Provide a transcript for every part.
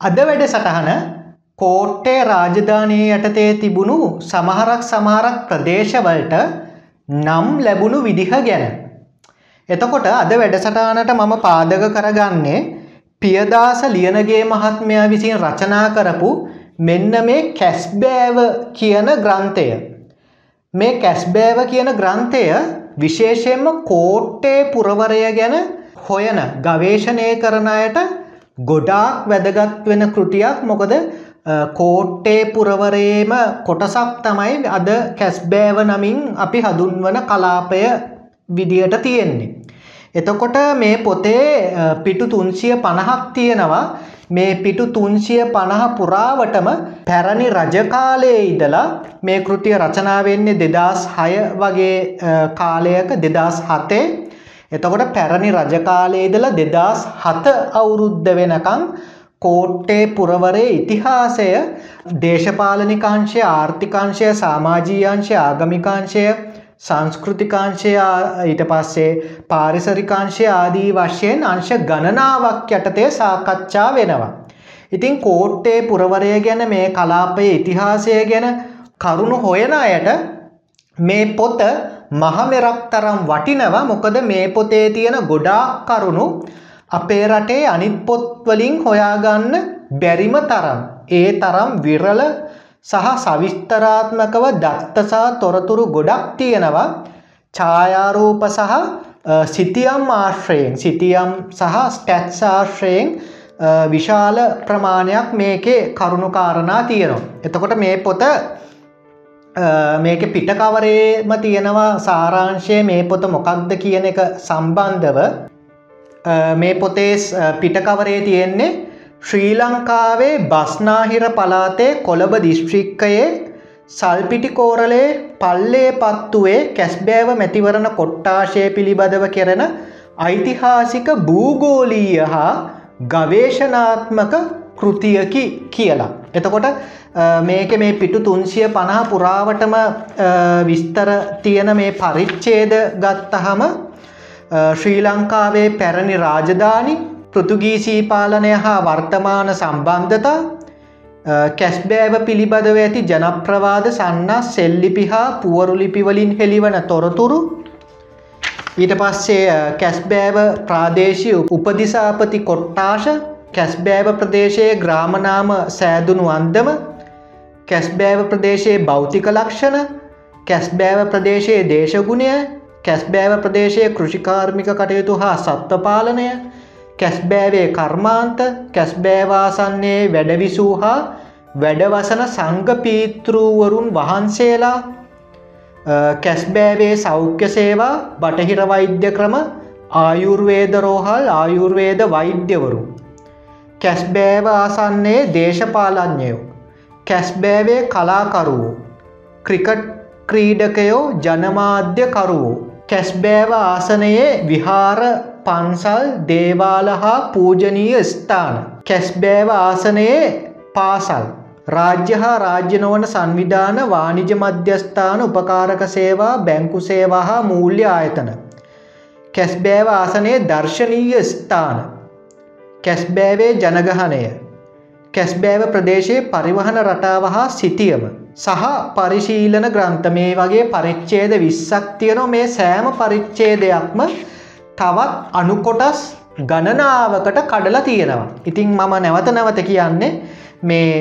අද වැඩ සටහන කෝට්ටේ රාජධානයේ යටතේ තිබුණු සමහරක් සමහරක් ප්‍රදේශවලට නම් ලැබුණු විදිහ ගැන. එතකොට අද වැඩසටානට මම පාදක කරගන්නේ පියදාස ලියනගේ මහත්මයා විසින් රචනා කරපු මෙන්න මේ කැස්බෑව කියන ග්‍රන්ථය. මේ කැස්බෑව කියන ග්‍රන්ථය විශේෂයෙන්ම කෝට්ටේ පුරවරය ගැන හොයන ගවේශණය කරන අයට ගොඩාක් වැදගත් වෙන කෘතියක්. මොකද කෝට්ටේ පුරවරේම කොටසක් තමයි අද කැස්බෑව නමින් අපි හඳුන්වන කලාපය විදියට තියෙන්නේ. එතකොට මේ පොතේ පිටු තුන්සිය පණහක් තියෙනවා. මේ පිටු තුන්සිය පණහ පුරාවටම පැරණි රජකාලයේ ඉදලා මේ කෘතිය රචනා වෙන්නේ දෙදස් හය වගේ කාලයක දෙදස් හතේ. එතකොට පැරණි රජකාලයේ ඉඳලා දෙදස් හත අවුරුද්ධ වෙනකං කෝට්ටේ පුරවරේ ඉතිහාසය දේශපාලනිකාංශය ආර්ථිකාංශය සාමාජීයංශය ආගමිකාංශය සංස්කෘතිකාංශය ඊට පස්සේ පාරිසරිකාංශය ආදී වශයෙන් අංශ ගණනාවක් යටතේ සාකච්ඡා වෙනවා. ඉතින් කෝට්ටේ පුරවරය ගැන මේ කලාපයේ ඉතිහාසය ගැන කරුණු හොයන අයට මේ පොත මහමෙරක් තරම් වටිනවා. මොකද මේ පොතේ තියෙන ගොඩාක් කරුණු අපේ රටේ අනිත් පොත්වලින් හොයාගන්න බැරිම තරම්. ඒ තරම් විරල සහ සවිස්තරාත්මකව දත්තසා තොරතුරු ගොඩක් තියෙනවා. ඡායාරූප සහ සිතියම් ආශ්‍රයෙන් සිතියම් සහ ස්ටැට්ස් ආශ්‍රයෙන් විශාල ප්‍රමාණයක් මේකේ කරුණුකාරණා තියෙනවා. එතකොට මේ පොත මේක පිටකවරේම තියෙනවා සාරාංශය මේ පොත මොකක්ද කියන එක සම්බන්ධව. මේ පොතේ පිටකවරේ තියෙන්නේ ශ්‍රී ලංකාවේ බස්නාහිර පලාතේ කොළඹ දිස්ත්‍රික්කයේ සල්පිටිකෝරලේ පල්ලේ පත්තුවේ කැස්බෑව මැතිවරණ කොට්ටාශය පිළිබඳව කෙරෙන ඓතිහාසික භූගෝලීය හා ගවේශනාත්මක කෘතියකි කියලා. එතකොට මේක මේ පිටු තුන්සිය පණහා පුරාවටම විස්තර තියෙන මේ පරිච්චේද ගත්තහම ශ්‍රී ලංකාවේ පැරණි රාජධානි පෘතුගීසී පාලනය හා වර්තමාන සම්බන්ධතා කැස්බෑව පිළිබඳව ඇති ජනප්‍රවාද සන්නස් සෙල්ලිපි හා පුවරුලිපිවලින් හෙළිවන තොරතුරු ඊට පස්සේ කැස්බෑව ප්‍රාදේශය උපදිසාපති කොට්ටාශ කැස්බෑව ප්‍රදේශයේ ග්‍රාමනාම සෑදුණු අන්දම කැස්බෑව ප්‍රදේශයේ භෞතික ලක්ෂණ කැස්බෑව ප්‍රදේශයේ දේශගුණය කැස්බෑව ප්‍රදේශයේ කෘෂිකාර්මික කටයුතු හා සත්වපාලනය කැස්බෑවේ කර්මාන්ත කැස්බෑවාසන්නේ වැඩවිසූ හා වැඩවසන සංග පීතෘවරුන් වහන්සේලා කැස්බෑවේ සෞඛ්‍ය සේවා බටහිර වෛද්‍ය ක්‍රම ආයුර්වේද රෝහල් ආයුර්වේද වෛද්‍යවරු. කැස්බෑව ආසන්නේ දේශපාලඥයෝ කැස්බෑවේ කලාකරුවෝ ක්‍රිකට් ක්‍රීඩකයෝ ජනමාධ්‍යකරුවෝ කැස්බෑව ආසනයේ විහාර පන්සල් දේවාල හා පූජනීය ස්ථාන කැස්බෑව ආසනයේ පාසල් රාජ්‍ය හා රාජ්‍ය නොවන සංවිධාන වානිජ මධ්‍යස්ථාන උපකාරක සේවා බැංකු සේවා හා මූල්‍ය ආයතන කැස්බෑව ආසනයේ දර්ශනීය ස්ථාන කැස්බෑවේ ජනගහනය කැස්බෑව ප්‍රදේශයේ පරිවහන රටාව හා සිටියම සහ පරිශීලන ග්‍රන්ථ මේ වගේ පරිච්චේද විස්සක් තියනො මේ සෑම පරිච්චේදයක්ම තවත් අනුකොටස් ගණනාවකට කඩලා තියෙනවා. ඉතිං මම නැවත නැවත කියන්නේ මේ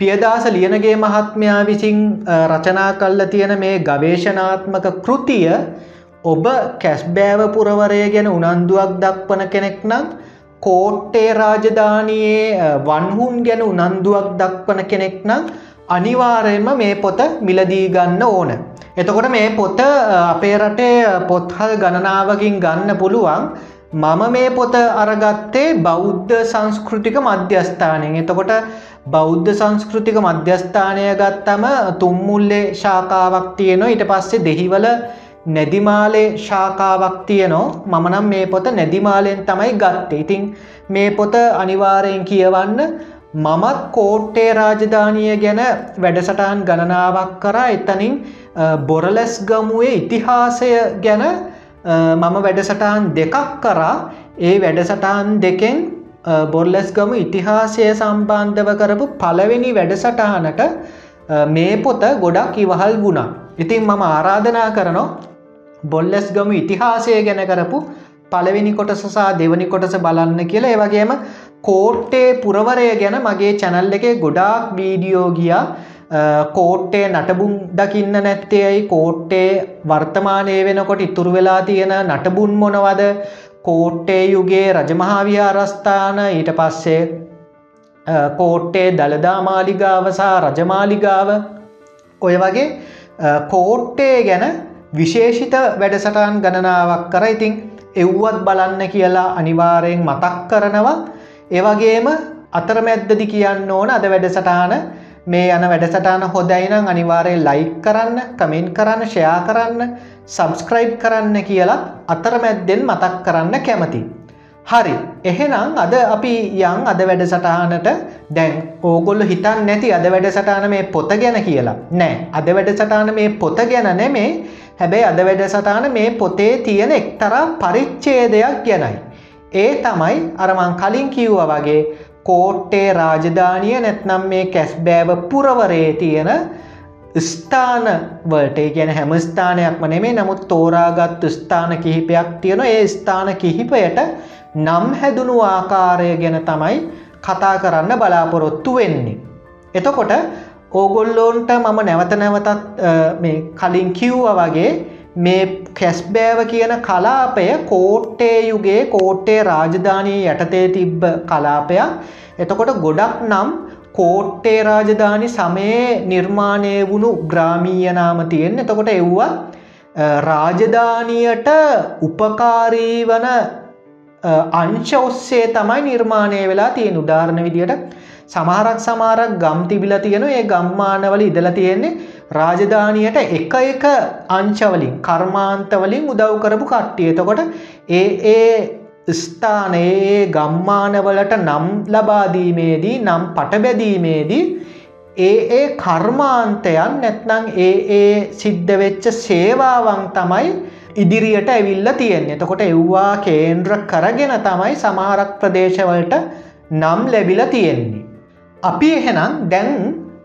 පියදාස ලියනගේ මහත්මයා විසින් රචනා කල්ල තියෙන මේ ගවේශනාත්මක කෘතිය ඔබ කැස්බෑව පුරවරය ගැන උනන්දුවක් දක්වන කෙනෙක් නම් කෝට්ටේ රාජධානයේ වන්හුන් ගැන උනන්දුවක් දක්වන කෙනෙක් නම් අනිවාරයෙන්ම මේ පොත මිලදී ගන්න ඕන. එතකොට මේ පොත අපේ රටේ පොත්හල් ගණනාවකින් ගන්න පුළුවන්. මම මේ පොත අරගත්තේ බෞද්ධ සංස්කෘතික මධ්‍යස්ථානයෙන්. එතකොට බෞද්ධ සංස්කෘතික මධ්‍යස්ථානය ගත්තම තුම්මුල්ලේ ශාකාවක් තියෙනවා. ඊට පස්සේ දෙහිවල නැදිමාලේ ශාකාවක් තියනෝ මමනම් මේ පොත නැදිමාලෙන් තමයි ගත්තේ. ඉතිං මේ පොත අනිවාරයෙන් කියවන්න මමත් කෝට්ටේ රාජධානය ගැන වැඩසටාන් ගණනාවක් කරා. එතනින් බොරලැස් ගමුවේ ඉතිහාසය ගැන මම වැඩසටාන් දෙකක් කරා. ඒ වැඩසටාන් දෙකෙන් බොල්ලස්ගම ඉතිහාසය සම්බන්ධව කරපු පළවෙනි වැඩසටහනට මේ පොත ගොඩක් ඉවහල් වුණා. ඉතින් මම ආරාධනා කරනවා බොල්ලස් ගම ඉතිහාසය ගැන කරපු පළවෙනි කොටස සහ දෙවනි කොටස බලන්න කියලා. ඒවගේම කෝට්ටේ පුරවරය ගැන මගේ චැනල් එක ගොඩාක් වීඩියෝ ගියා. කෝට්ටේ නටබුන් දකින්න නැත්තේයි කෝට්ටේ වර්තමානය වෙනකොට ඉතුරු වෙලා තියෙන නටබුන් මොනවද? කෝට්ටේ යුගේ රජමහාවිහාරස්ථාන. ඊට පස්සේ කෝට්ටේ දළදා මාලිගාවසා රජමාලිගාව. ඔය වගේ කෝට්ටේ ගැන විශේෂිත වැඩසටාන් ගණනාවක් කර. ඉතිං එව්වත් බලන්න කියලා අනිවාරයෙන් මතක් කරනවා. ඒවගේම අතරමැද්දදි කියන්න ඕන අද වැඩසටාන මේ යන වැඩසටාන හොදයිනම් අනිවාරයෙන් ලයික් කරන්න කමෙන්් කරන්න ෂයා කරන්න සබස්ක්‍රයිබ් කරන්න කියලා අතරමැද්දෙන් මතක් කරන්න කැමති. හරි. එහෙනම් අද අපි යං අද වැඩසටානට දැන් ඕගොල්ල හිතන් නැති අද වැඩසටාන මේ පොත ගැන කියලා. නෑ. අද වැඩසටාන මේ පොත ගැන නෙමේ. හැබැයි අද වැඩසටාන මේ පොතේ තියෙන එක්තරා පරිච්චේදයක් ගැනයි. ඒ තමයි අරමං කලින් කිව්ව වගේ කෝට්ටේ රාජධානිය නැත්නම් මේ කැස්බෑව පුරවරේ තියෙන ස්ථාන වලට. ගැන හැම ස්ථානයක්ම නෙමේ. නමුත් තෝරාගත් ස්ථාන කිහිපයක් තියෙන ඒ ස්ථාන කිහිපයට නම් හැදුණු ආකාරය ගැන තමයි කතා කරන්න බලාපොරොත්තු වෙන්නේ. එතකොට ඕගොල්ලෝන්ට මම නැවත නැවතත් මේ කලින් කිව්ව වගේ මේ කැස්බෑව කියන කලාපය කෝට්ටේ යුගේ කෝට්ටේ රාජධානී යටතේ තිබ්බ කලාපයක් එතකොට ගොඩක් නම් කෝට්ටේ රාජධානි සමයේ නිර්මාණය වුණු ග්‍රාමීය නාම තියෙන් එතකොට එව්වා රාජධානියට උපකාරී වන අංශ ඔස්සේ තමයි නිර්මාණය වෙලා තියෙන උදාරණ විදියට සමහරක් සමාරක් ගම් තිබිල තියෙන ඒ ගම්මානවල ඉදල තියෙන්නේ රාජධානයට එක එක අංචවලින් කර්මාන්තවලින් උදව් කරපු කට්ටිය. එතකොට ඒ ඒ ස්ථානයේ ගම්මානවලට නම් ලබාදීමේදී නම් පටබැදීමේදී ඒ ඒ කර්මාන්තයන් නැත්නං ඒ ඒ සිද්ධ වෙච්ච සේවාවන් තමයි ඉදිරියට ඇවිල්ල තියෙන් එතකොට එව්වා කේන්ද්‍ර කරගෙන තමයි සමහරක් ප්‍රදේශවලට නම් ලැබිල තියෙන්නේ. අපි එහෙනම් දැන්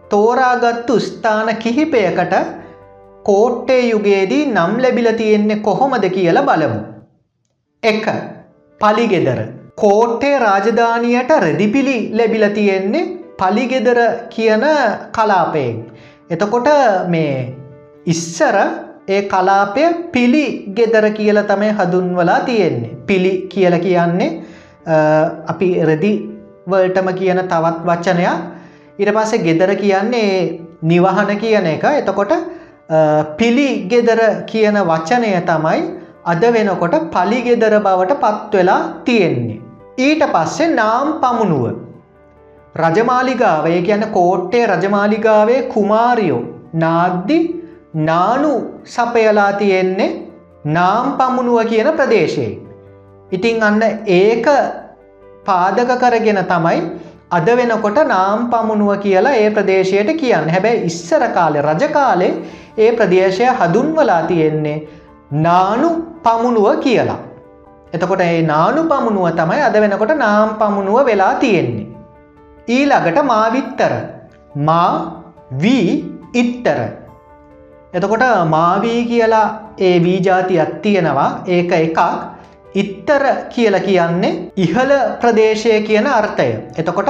තෝරාගත්තු ස්ථාන කිහිපයකට කෝට්ටේ යුගයේදී නම් ලැබිල තියෙන්නේ කොහොමද කියලා බලමු. එක පලිගෙදර කෝට්ටේ රාජධානයට රෙදිපිලි ලැබිල තියෙන්නේ පලිගෙදර කියන කලාපයෙන්. එතකොට මේ ඉස්සර ඒ කලාපය පිළි ගෙදර කියල තමයි හදුන්වලා තියෙන්නේ. පිළි කියල කියන්නේ අපි රෙදි වලටම කියන තවත් වචනයක් ඉට පස්සේ ගෙදර කියන්නේ නිවහන කියන එක එතකොට පිළි ගෙදර කියන වචනය තමයි අද වෙනකොට පලිගෙදර බවට පත්වෙලා තියෙන්නේ. ඊට පස්සේ නාම් පමුණුව. රජමාලිගාවේ ගැන කෝට්ටේ රජමාලිගාවේ කුමාරියෝ නාද්දි නානු සපයලා තියෙන්නේ නාම් පමුණුව කියන ප්‍රදේශයේ. ඉතිං අන්න ඒක පාදක කරගෙන තමයි අද වෙනකොට නාම් පමුණුව කියලා ඒ ප්‍රදේශයට කියන්න හැබැයි ඉස්සර කාලෙ රජකාලේ ඒ ප්‍රදේශය හදුන්වලා තියෙන්නේ නානු පමුණුව කියලා. එතකොට ඒ නානු පමුණුව තමයි අද වෙනකොට නාම් පමුණුව වෙලා තියෙන්නේ. ඊළඟට මාවිත්තර මා වී ඉත්තර. එතකොට මාවී කියලා ඒ වීජාතියක් තියෙනවා ඒක එකක් ඉත්තර කියල කියන්නේ ඉහළ ප්‍රදේශය කියන අර්ථය. එතකොට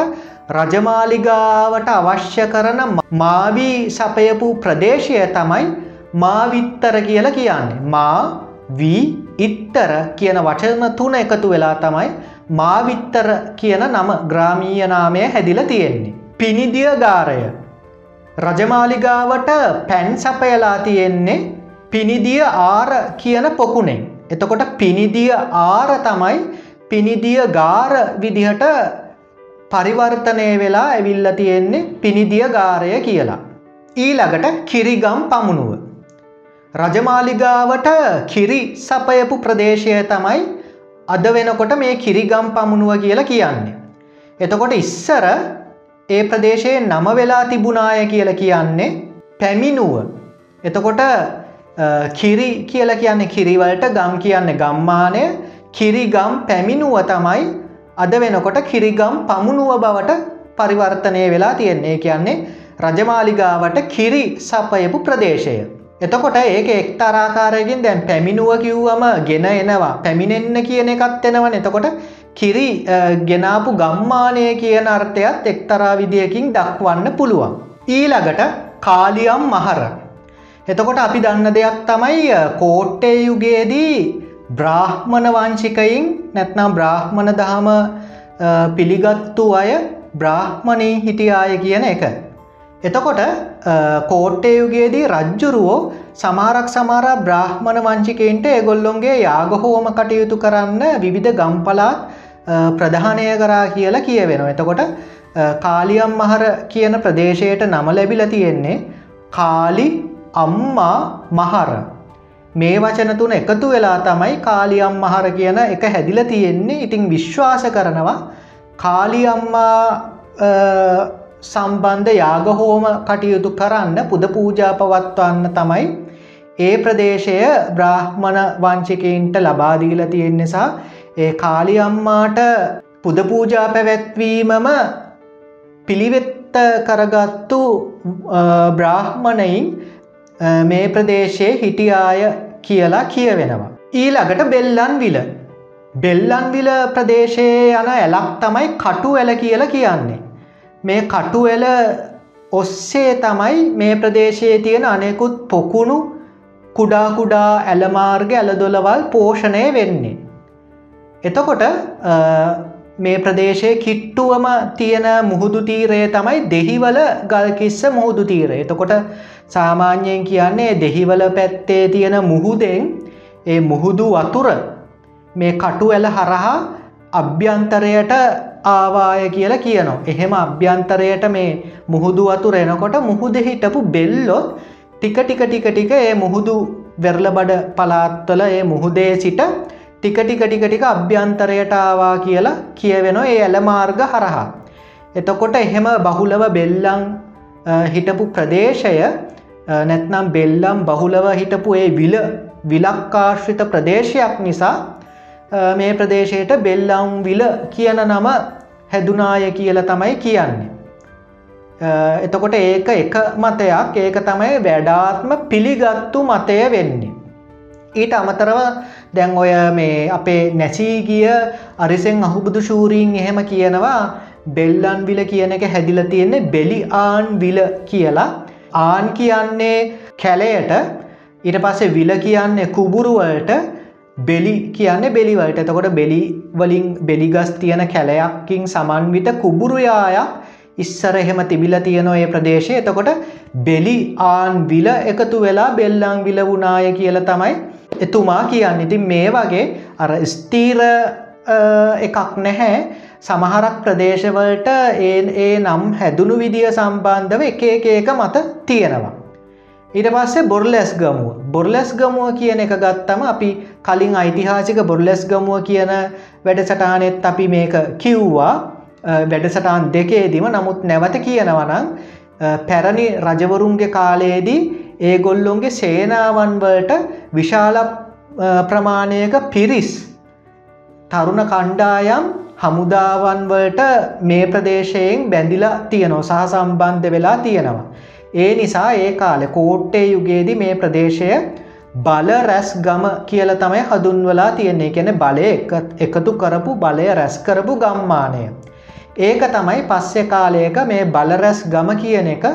රජමාලිගාවට අවශ්‍ය කරන මාවී සපයපු ප්‍රදේශය තමයි මාවිත්තර කියල කියන්නේ. මා වී ඉත්තර කියන වචන තුන එකතු වෙලා තමයි මාවිත්තර කියන නම ග්‍රාමීය නාමය හැදිල තියෙන්නේ. පිනිදිය ගාරය. රජමාලිගාවට පැන් සපයලා තියෙන්නේ පිනිදිය ආර කියන පොකුණෙන්. එතකොට පිනිදිය ආර තමයි පිනිදිය ගාර විදිහට පරිවර්තනය වෙලා ඇවිල්ල තියෙන්නේ පිනිදිය ගාරය කියලා. ඊළඟට කිරිගම් පමුණුව. රජමාලිගාවට කිරි සපයපු ප්‍රදේශය තමයි අද වෙනකොට මේ කිරිගම් පමුණුව කියලා කියන්නේ. එතකොට ඉස්සර ඒ ප්‍රදේශයේ නම වෙලා තිබුණාය කියල කියන්නේ පැමිණුව. එතකොට කිරි කියල කියන්නේ කිරිවලට ගම් කියන්නේ ගම්මානය කිරිගම් පැමිණුව තමයි අද වෙනකොට කිරිගම් පමුණුව බවට පරිවර්තනය වෙලා තියෙන්නේ කියන්නේ රජමාලිගාවට කිරි සපයපු ප්‍රදේශය. එතකොට ඒක එක්තරාකාරයකින් දැන් පැමිණුව කිව්වම ගෙන එනවා පැමිණෙන්න කියන එකත් එෙනවන එතකොට කිරි ගෙනාපු ගම්මානය කියන අර්ථයත් එක්තරා විදියකින් දක්වන්න පුළුවන්. ඊළඟට කාලියම් මහර. එතකොට අපි දන්න දෙයක් තමයි කෝට්ටේ යුගයේදී බ්‍රාහ්මණ වංශිකයින් නැත්නම් බ්‍රාහ්මණ දහම පිළිගත්තු අය බ්‍රාහ්මණී හිටියාය කියන එක. එතකොට කෝට්ටයුගේදී රජ්ජුරුවෝ සමාරක් සමාර බ්‍රාහ්මණ වංචිකයින්ට එගොල්ලොන්ගේ යාගහෝම කටයුතු කරන්න විවිධ ගම්පලාත් ප්‍රධානය කරා කියලා කියවෙන. එතකොට කාලියම් මහර කියන ප්‍රදේශයට නම ලැබිල තියෙන්නේ කාලි අම්මා මහර. මේ වචන තුන එකතු වෙලා තමයි කාලියම් මහර කියන එක හැදිල තියෙන්නේ ඉතිං විශ්වාස කරනවා කාලියම්මා සම්බන්ධ යාගහෝම කටයුතු කරන්න පුද පූජා පවත්වන්න තමයි ඒ ප්‍රදේශය බ්‍රාහ්මණ වංචිකයින්ට ලබාදීල තියෙන නිසා ඒ කාලියම්මාට පුද පූජා පැවැත්වීමම පිළිවෙත්ත කරගත්තු බ්‍රාහ්මණයින් මේ ප්‍රදේශයේ හිටියාය කියලා කියවෙනවා. ඊළඟට බෙල්ලන් විල. බෙල්ලන් විල ප්‍රදේශයේ යන ඇලක් තමයි කටු ඇල කියල කියන්නේ. මේ කටුවෙල ඔස්සේ තමයි මේ ප්‍රදේශයේ තියෙන අනෙකුත් පොකුණු කුඩා කුඩා ඇලමාර්ග ඇලදොලවල් පෝෂණය වෙන්නේ. එතකොට මේ ප්‍රදේශයේ කිට්ටුවම තියෙන මුහුදු තීරය තමයි දෙහිවල ගල්කිස්ස මුහුදු තීරය. එතකොට සාමාන්‍යයෙන් කියන්නේ දෙහිවල පැත්තේ තියෙන මුහුදෙන් ඒ මුහුදු වතුර මේ කටු ඇල හරහා අභ්‍යන්තරයට ආවාය කියලා කියනවා. එහෙම අභ්‍යන්තරයට මේ මුහුදු වතුර එනකොට මුහුද හිටපු බෙල්ලොත් ටික ටික ටික ටික ඒ මුහුදු වෙරලබඩ පලාත්වල ඒ මුහුදේ සිට ටික ටික ටික ටික අභ්‍යන්තරයට ආවා කියලා කියවෙනවා ඒ ඇල මාර්ග හරහා. එතකොට එහෙම බහුලව බෙල්ලං හිටපු ප්‍රදේශය නැත්නම් බෙල්ලම් බහුලව හිටපු ඒ විල විලක්කාශ්‍රිත ප්‍රදේශයක් නිසා මේ ප්‍රදේශයට බෙල්ලම් විල කියන නම හැදුනාය කියල තමයි කියන්නේ. එතකොට ඒක එක මතයක් ඒක තමයි වැඩාත්ම පිළිගත්තු මතය වෙන්නේ. ඊට අමතරව දැන් ඔය මේ අපේ නැසී ගිය අරිසෙන් අහුබුදු ශූරීන් එහෙම කියනවා බෙල්ලන් විල කියන එක හැදිල තියෙන්නේ බෙලි ආන් විල කියලා ආන් කියන්නේ කැලයට ඊට පස්සේ විල කියන්නේ කුබුරුවලට බෙලි කියන්නේ බෙලිවලට එතකොට බෙලි වලින් බෙලිගස් තියෙන කැලයක්කින් සමන්විත කුබුරුයායක් ඉස්සර එහෙම තිබිල තියෙන ඒ ප්‍රදේශය. එතකොට බෙලි ආන් විල එකතු වෙලා බෙල්ලං විල වුණාය කියල තමයි එතුමා කියන්න. ඉතින් මේ වගේ අර ස්තීර එකක් නැහැ. සමහරක් ප්‍රදේශවලට ඒ ඒ නම් හැදුණු විදිිය සම්බන්ධව එක එක මත තියෙනවා. ඊට පස්සේ බොර්ලැස් ගමුව බොර්ලැස් ගමුව කියන එක ගත්තම අපි කලින් ඓතිහාසික බොර්ලැස් ගමුව කියන වැඩසටානෙත් අපි මේක කිව්වා වැඩසටාන් දෙකේදිම නමුත් නැවත කියනවනම් පැරණි රජවරුන්ගේ කාලයේදී ඒ ගොල්ලොන්ගේ සේනාවන්වලට විශාල ප්‍රමාණයක පිරිස් තරුණ කණ්ඩායම් හමුදාවන්වලට මේ ප්‍රදේශයෙන් බැඳිලා තියනෝ සහ සම්බන්ධ වෙලා තියෙනවා. ඒ නිසා ඒ කාලෙ කෝට්ටේ යුගේදි මේ ප්‍රදේශය බල රැස් ගම කියල තමයි හදුන්වලා තියෙන්නේ කෙනෙ බලය එකතු කරපු බලය රැස් කරපු ගම්මානය. ඒක තමයි පස්සෙ කාලයක මේ බලරැස් ගම කියන එක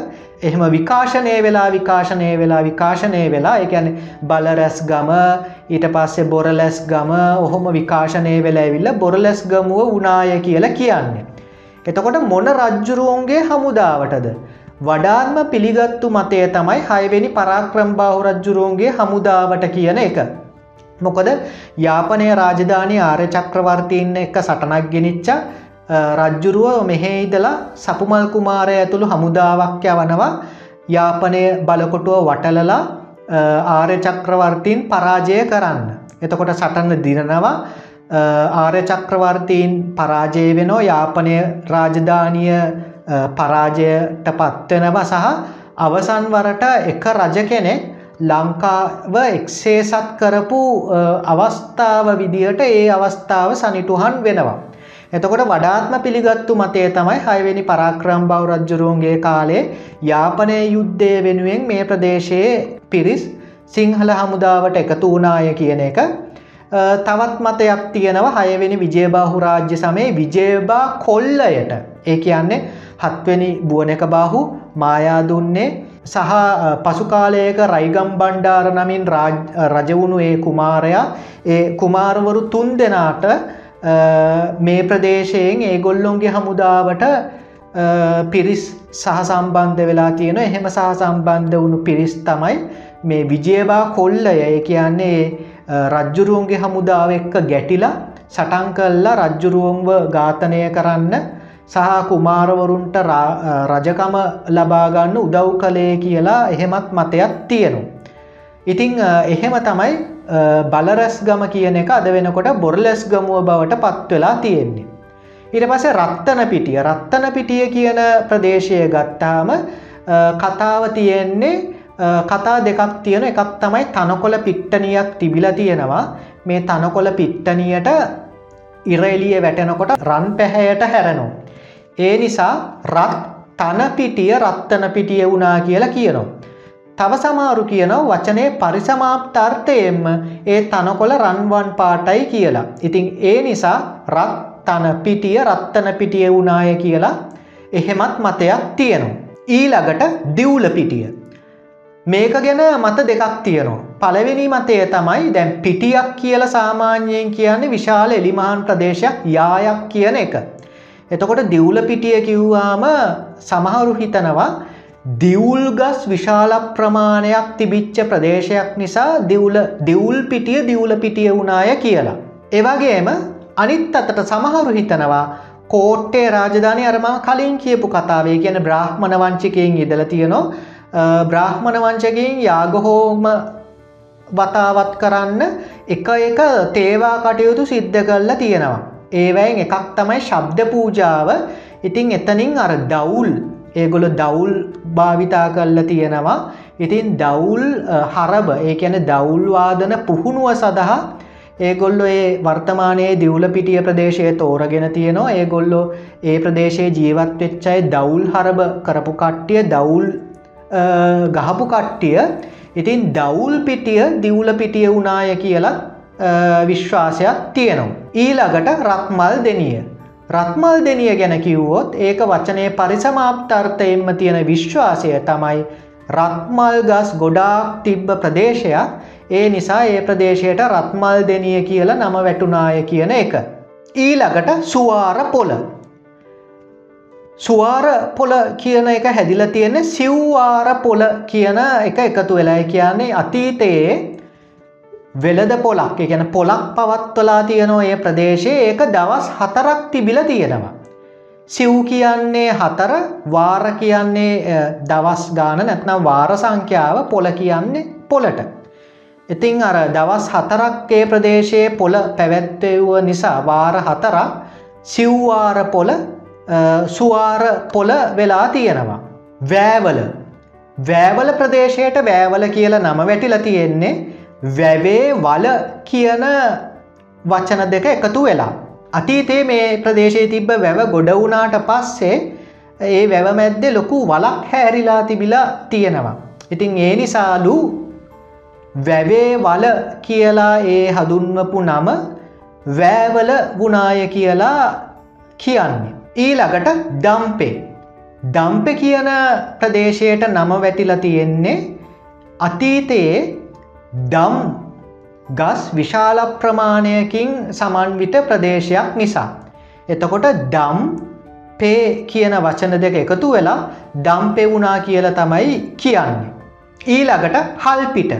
එහෙම විකාශනය වෙලා විකාශනය වෙලා විකාශනය වෙලා එකැන බලරැස් ගම ඊට පස්සේ බොරලැස් ගම ඔහොම විකාශනය වෙලා ඇවිල්ල බොරලැස් ගමුව උනාය කියලා කියන්නේ. එතකොට මොන රජ්ජුරුවන්ගේ හමුදාවටද වඩාත්ම පිළිගත්තු මතය තමයි හයවෙනි පරාක්‍රම්බාහු රජ්ජුරුවන්ගේ හමුදාවට කියන එක. මොකද යාපනය රාජධානය ආර්ය චක්‍රවර්තීන්න එක සටනක් ගෙනනිච්ච රජ්ජුරුව මෙහේ ඉදලා සපුමල් කුමාරය ඇතුළු හමුදාවක් යවනවා යාපනය බලකොටුව වටලලා ආර්ය චක්‍රවර්තීන් පරාජය කරන්න. එතකොට සටන්න දිනනවා ආර්ය චක්‍රවර්තීන් පරාජය වෙනෝ යාපනය රාජධානිය පරාජයට පත්වෙනව සහ අවසන් වරට එක රජ කෙනෙක් ලංකාව එක්සේසත් කරපු අවස්ථාව විදිහට ඒ අවස්ථාව සනිටුහන් වෙනවා. එතකොට වඩාත්ම පිළිගත්තු මතය තමයි හයවෙනි පරාක්‍රම් බව රජ්ජුරුවන්ගේ කාලේ යාපනය යුද්ධය වෙනුවෙන් මේ ප්‍රදේශයේ පිරිස් සිංහල හමුදාවට එකතු වනාය කියන එක තවත් මතයක් තියෙනවා හයවෙනි විජයබාහු රාජ්‍ය සමේ විජයබා කොල්ලයට ඒ කියන්නේ හත්වනි බුවනක බාහු මායාදුන්නේ සහ පසුකාලයක රයිගම් බණ්ඩාර නමින් රජවුණු ඒ කුමාරයා. ඒ කුමාරවරු තුන් දෙනාට මේ ප්‍රදේශයෙන් ඒගොල්ලොන්ගේ හමුදාවට පිරිස් සහ සම්බන්ධ වෙලා තියෙන එහෙම සහ සම්බන්ධ වුණු පිරිස් තමයි මේ විජයවා කොල්ලය. ඒ කියන්නේ රජ්ජුරුවන්ගේ හමුදාව එක්ක ගැටිලා සටන් කල්ලා රජ්ජුරුවන්ව ඝාතනය කරන්න. සහ කුමාරවරුන්ට රජකම ලබාගන්න උදව් කළේ කියලා එහෙමත් මතයක් තියෙනවා. ඉතිං එහෙම තමයි බලරැස් ගම කියන එක අද වෙනකොට බොරලෙස් ගමුව බවට පත්වෙලා තියෙන්නේ. ඉට පස රත්තන පිටිය රත්තන පිටිය කියන ප්‍රදේශය ගත්තාම කතාව තියෙන්නේ කතා දෙකක් තියෙන එකක් තමයි තනකොළ පිට්ටනියක් තිබිල තියෙනවා මේ තනකොළ පිට්ටනියට ඉරෙලිය වැටෙනකොට රන් පැහැයට හැරෙනු. ඒ නිසා රත් තනපිටිය රත්තන පිටිය වුණා කියලා කියනවා. තව සමාරු කියනව වචනය පරිසමාප්තර්ථයෙන්ම ඒ තනකොළ රන්වන් පාටයි කියලා. ඉතින් ඒ නිසා රත් තන පිටිය රත්තන පිටිය වුණාය කියලා එහෙමත් මතයක් තියෙනවා. ඊළඟට දිවුල පිටිය. මේක ගැන මත දෙකක් තියෙනවා. පළවෙනි මතය තමයි දැන් පිටියක් කියල සාමාන්‍යයෙන් කියන්නේ විශාල එලිමහන් ප්‍රදේශයක් යායක් කියන එක. එතකොට දිවුල පිටිය කිව්වාම සමහරු හිතනවා දිවුල් ගස් විශාල ප්‍රමාණයක් තිබිච්ච ප්‍රදේශයක් නිසා දිවුල දිවුල් පිටිය දිවුල පිටිය වුණාය කියලා. එවගේම අනිත් අතට සමහරු හිතනවා කෝට්ටේ රාජධානය අරම කලින් කියපු කතාවේ කියන බ්‍රහ්මණ වංචිකයෙන් ඉදල තියෙනවා බ්‍රාහ්මණ වංචකින් යාගහෝම වතාවත් කරන්න එක එක තේවා කටයුතු සිද්ධ කරලා තියෙනවා. ඒවැයින් එකක් තමයි ශබ්ද පූජාව. ඉතිං එතනින් අර දවුල් ඒගොල දවුල් භාවිතා කරලා තියෙනවා. ඉතින් දවුල් හරබ ඒ ඇන දවුල්වාදන පුහුණුව සඳහා ඒගොල්ලො ඒ වර්තමානයේ දිවුල පිටිය ප්‍රදේශය තෝරගෙන තියෙනවා. ඒගොල්ලො ඒ ප්‍රදේශයේ ජීවත් වෙච්චයි දවුල් හරබ කරපු කට්ටිය දවුල් ගහපු කට්ටිය. ඉතින් දවුල් පිටිය දිවුල පිටිය වුණාය කියලා විශ්වාසයක් තියෙනවා. ඊළඟට රත්මල් දෙනිය. රත්මල් දෙනිය ගැන කිව්වොත් ඒක වචනය පරිසමාප්තර්ථයෙන්ම තියෙන විශ්වාසය තමයි රත්මල් ගස් ගොඩාක් තිබ්බ ප්‍රදේශයක් ඒ නිසා ඒ ප්‍රදේශයට රත්මල් දෙනිය කියලා නම වැටුනාය කියන එක. ඊළඟට සුවාර පොල සුවාර පොල කියන එක හැදිල තියෙන සිව්වාර පොල කියන එක එකතු වෙලා කියන්නේ අතීතයේ වෙලද පොලක් ගැන පොලක් පවත්වලා තියනෝ ඒ ප්‍රදේශයේ ඒක දවස් හතරක් තිබිල තියෙනවා. සිව් කියන්නේ හතර වාර කියන්නේ දවස් ගාන නැත්නම් වාර සංඛ්‍යාව පොල කියන්නේ පොලට. ඉතිං අර දවස් හතරක්ගේ ප්‍රදේශයේ පොල පැවැත්වව නිසා වාර හතරක් සිව්වාර පොල සුවාර පොල වෙලා තියෙනවා. වෑවල වෑවල ප්‍රදේශයට වෑවල කියල නම වැටිල තියෙන්නේ වැවේ වල කියන වචන දෙක එකතු වෙලා. අතීතේ මේ ප්‍රදේශය තිබ්බ වැව ගොඩ වුණාට පස්සේ ඒ වැව මැද්දෙ ලොකු වලක් හැරිලා තිබිලා තියෙනවා. ඉතින් ඒ නිසාලු වැවේ වල කියලා ඒ හදුන්වපු නම වෑවල ගුණාය කියලා කියන්නේ. ඊළඟට දම්පේ දම්පෙ කියන ප්‍රදේශයට නම වැටිල තියෙන්නේ අතීතයේ දම් ගස් විශාල ප්‍රමාණයකින් සමන්විත ප්‍රදේශයක් නිසා. එතකොට දම් පේ කියන වචන දෙක එකතු වෙලා දම් පෙවුනා කියල තමයි කියන්නේ. ඊළඟට හල්පිට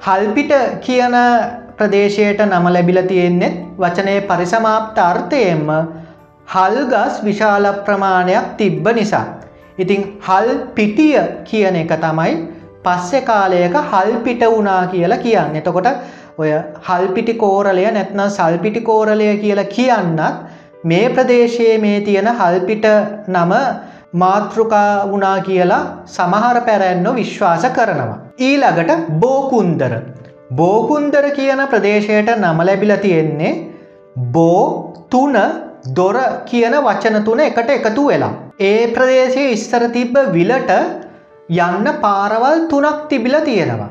හල්පිට කියන ප්‍රදේශයට නම ලැබිල තියෙන්නේෙත් වචනය පරිසමාප්ත අර්ථයෙන්ම හල්ගස් විශාල ප්‍රමාණයක් තිබ්බ නිසා. ඉතිං හල් පිටිය කියන එක තමයි පස්සෙ කාලයක හල් පිට වුණා කියලා කියන්න. එතකොට ඔය හල්පිටි කෝරලය නැත්න සල්පිටි කෝරලය කියලා කියන්නත් මේ ප්‍රදේශයේ මේ තියෙන හල්පිට නම මාතෘකා වුණා කියලා සමහර පැරැන්නො විශ්වාස කරනවා. ඊළඟට බෝකුන්දර. බෝකුන්දර කියන ප්‍රදේශයට නම ලැබිල තියෙන්නේ බෝ තුන දොර කියන වචන තුන එකට එකතු වෙලා. ඒ ප්‍රදේශය ඉස්සර තිබ්බ විලට යන්න පාරවල් තුනක් තිබිල තියෙනවා.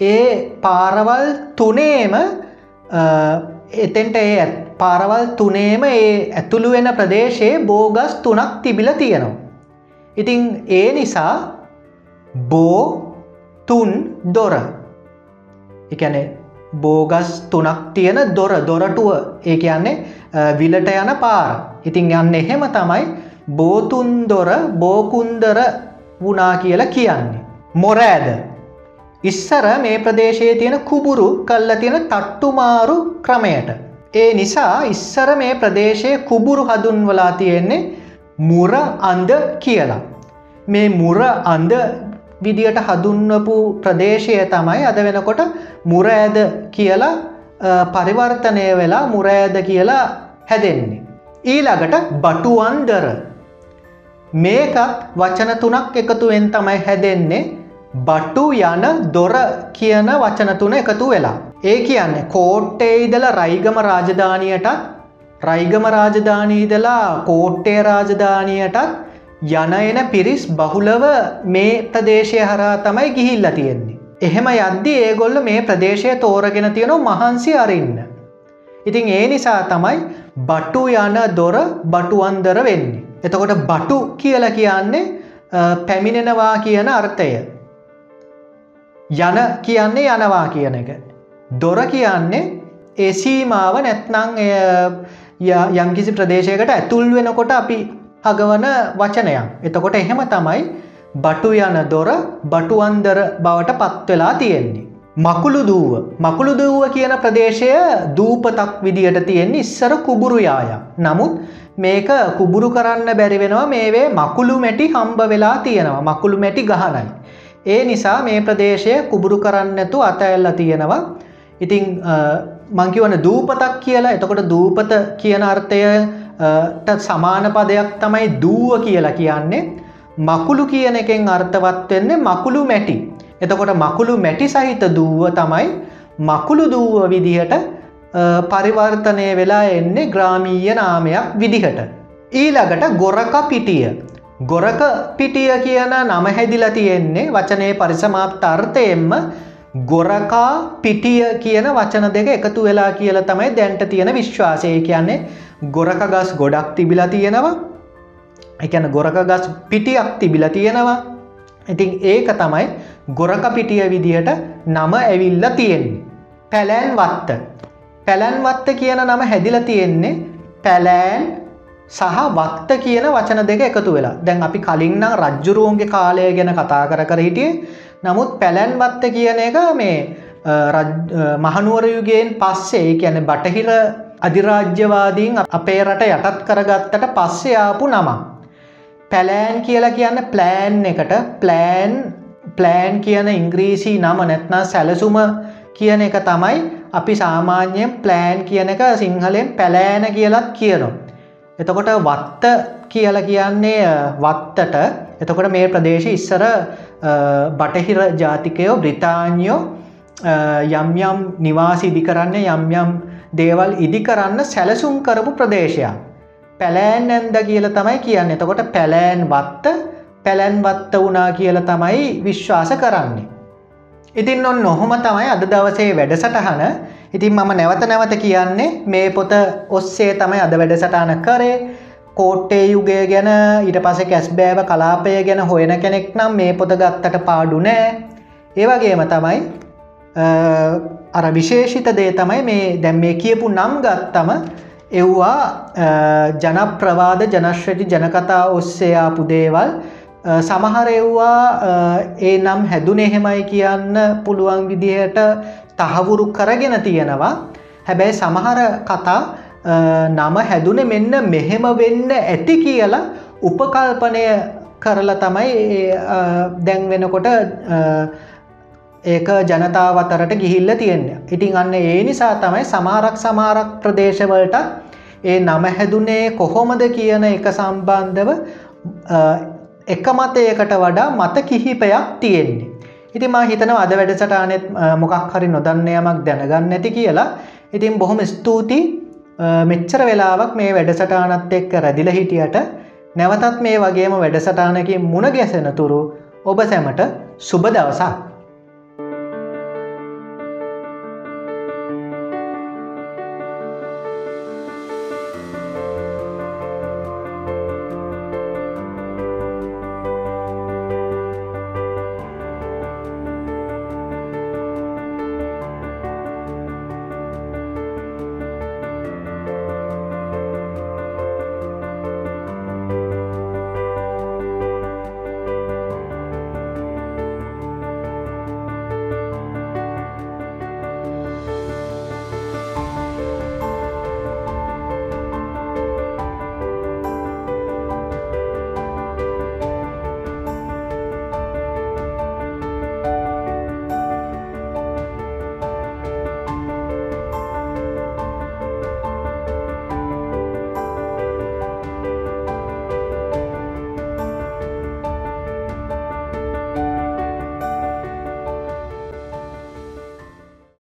ඒ පාරවල් තුනේම එතෙන්ට ඒ පාරවල් තුනේම ඒ ඇතුළු වෙන ප්‍රදේශයේ බෝගස් තුනක් තිබිල තියෙනවා. ඉතිං ඒ නිසා බෝ තුන් දොර එකැනෙ බෝගස් තුනක් තියෙන දොර දොරටුව ඒ කියන්නේ විලට යන පාර ඉතිං යන්න එහෙම තමයි බෝතුන් දොර බෝකුන්දර වුණා කියලා කියන්නේ. මොරෑද ඉස්සර මේ ප්‍රදේශයේ තියෙන කුබුරු කල්ල තියෙන තට්ටුමාරු ක්‍රමයට. ඒ නිසා ඉස්සර මේ ප්‍රදේශයේ කුබුරු හදුන්වලා තියෙන්නේ මුර අන්ද කියලා. මේ මුර අන්ද විදියට හදුන්වපු ප්‍රදේශය තමයි අද වෙනකොට මුර ඇද කියලා පරිවර්තනය වෙලා මුරෑද කියලා හැදෙන්නේ. ඊළඟට බටුවන්දර මේකත් වචන තුනක් එකතුවෙන් තමයි හැදෙන්නේ බටු යන දොර කියන වචන තුන එකතු වෙලා. ඒ කියන්නේ කෝට්ටේ ඉදල රයිගම රාජධානයටත් රයිගම රාජධානීදලා කෝට්ටේ රාජධානයටත් යන එන පිරිස් බහුලව මේ ප්‍රදේශය හරා තමයි ගිහිල්ල තියෙන්නේ. එහෙම යද්දි ඒගොල්ල මේ ප්‍රදේශය තෝරගෙන තියෙනව මහන්සි අරන්න. ඉතින් ඒ නිසා තමයි බටු යන දොර බටුවන්දර වෙන්නේ. එතකොට බටු කියල කියන්නේ පැමිණෙනවා කියන අර්ථය. යන කියන්නේ යනවා කියන එක. දොර කියන්නේ ඒ සීමාව නැත්නං යම්කිසි ප්‍රදේශයකට ඇතුල් වෙනකොට අපි හගවන වචනයක්. එතකොට එහෙම තමයි බටු යන දොර බටුවන්දර බවට පත්වෙලා තියෙන්නේ. මකුළු දූව මකුළු දූව කියන ප්‍රදේශය දූපතක් විදියට තියෙන්නේ ඉස්සර කුබුරු යාය. නමුත් මේක කුබුරු කරන්න බැරි වෙනවා මේවේ මකුළු මැටි හම්බ වෙලා තියෙනවා මකුළු මැටි ගහනයි. ඒ නිසා මේ ප්‍රදේශය කුබුරු කරන්නතු අතඇල්ල තියෙනවා ඉතිං මංකිවන දූපතක් කියලා එතකොට දූපත කියන අර්ථයට සමාන පදයක් තමයි දූව කියලා කියන්නේ. මකුළු කියන එකෙන් අර්ථවත් වෙන්නේ මකුළු මැටි. එතකොට මකුළු මැටි සහිත දූව තමයි මකුළු දූව විදිහට පරිවර්තනය වෙලා එන්නේ ග්‍රාමීය නාමයක් විදිහට. ඊළඟට ගොරක පිටිය. ගොරක පිටිය කියන නම හැදිලා තියෙන්නේ වචනයේ පරිසමාප්ත අර්ථයෙන්ම ගොරකා පිටිය කියන වචන දෙක එකතු වෙලා කියල තමයි දැන්ට තියෙන විශ්වාසය. කියන්නේ ගොරක ගස් ගොඩක් තිබිලා තියෙනවා. එකන ගොරක ගස් පිටියක් තිබිල තියෙනවා. ඉතින් ඒක තමයි ගොරක පිටිය විදිහට නම ඇවිල්ල තියෙන්නේ. පැලෑන් වත්ත. පැලැන් වත්ත කියන නම හැදිල තියෙන්නේ පැලෑන් සහ වත්ත කියන වචන දෙක එකතු වෙලා. දැන් අපි කලින්නම් රජ්ජුරුවන්ගේ කාලය ගැන කතා කර කර හිටියේ. නමුත් පැලැන් වත්ත කියන එක මේ මහනුවරයුගෙන් පස්සේ කියන බටහිර අධිරාජ්‍යවාදීන් අපේ රට යටත් කරගත්තට පස්සේ ආපු නම. පැලෑන් කියලා කියන්න ප්ලෑන් එකට ප්ලෑන් ප්ලෑන් කියන ඉංග්‍රීසි නම නැත්නා සැලසුම කියන එක තමයි අපි සාමාන්‍යයෙන් ප්ලෑන් කියන එක සිංහලෙන් පැලෑන කියලත් කියනවා. එතකොට වත්ත කියල කියන්නේ වත්තට එතකොට මේ ප්‍රදේශ ඉස්සර බටහිර ජාතිකයෝ බ්‍රිතාන්යෝ යම් යම් නිවාසි ඉදිකරන්න යම් යම් දේවල් ඉදිකරන්න සැලසුම් කරපු ප්‍රදේශයක්. පැලෑන් ඇන්ද කියල තමයි කියන්න එතකොට පැලෑන් වත්ත පැලැන් වත්ත වනා කියල තමයි විශ්වාස කරන්නේ. ඉතින් ඔන්න නොහොම තමයි අද දවසේ වැඩසටහන ඉතින් මම නැවත නැවත කියන්නේ මේ පොත ඔස්සේ තමයි අද වැඩසටාන කරේ කෝට්ටේ යුගය ගැන ඊට පස කැස්බෑව කලාපය ගැන හොයන කෙනෙක් නම් මේ පොත ගත්තට පාඩු නෑ ඒවගේම තමයි අර විශේෂිත දේ තමයි මේ දැම් මේ කියපු නම් ගත්තම එව්වා ජනප්‍රවාද ජනශ්‍රති ජනකතා ඔස්සේයාපු දේවල්. සමහර එව්වා ඒ නම් හැදුන එහෙමයි කියන්න පුළුවන් විදිහට තහවුරු කරගෙන තියෙනවා. හැබැයි සමහර කතා නම හැදුන මෙන්න මෙහෙම වෙන්න ඇති කියලා උපකල්පනය කරලා තමයි දැන් වෙනකොට ඒක ජනතාව අතරට ගිහිල්ල තියෙන්නේ. ඉතින් අන්න ඒ නිසා තමයි සමාරක් සමාරක් ප්‍රදේශවලට ඒ නම හැදුනේ කොහොමද කියන එක සම්බන්ධව එක මතයකට වඩා මත කිහිපයක් තියෙන්නේ. ඉතින් මා හිතනවා අද වැඩසටානෙත් මොකක් හරි නොදන්න යමක් දැනගන්න ඇති කියලා ඉතින් බොහොම ස්තුති මෙච්චර වෙලාවක් මේ වැඩසටානත් එක්ක රැදිල හිටියට නැවතත් මේ වගේම වැඩසටානකින් මුණ ගැසෙන තුරු ඔබ සැමට සුබ දවසක්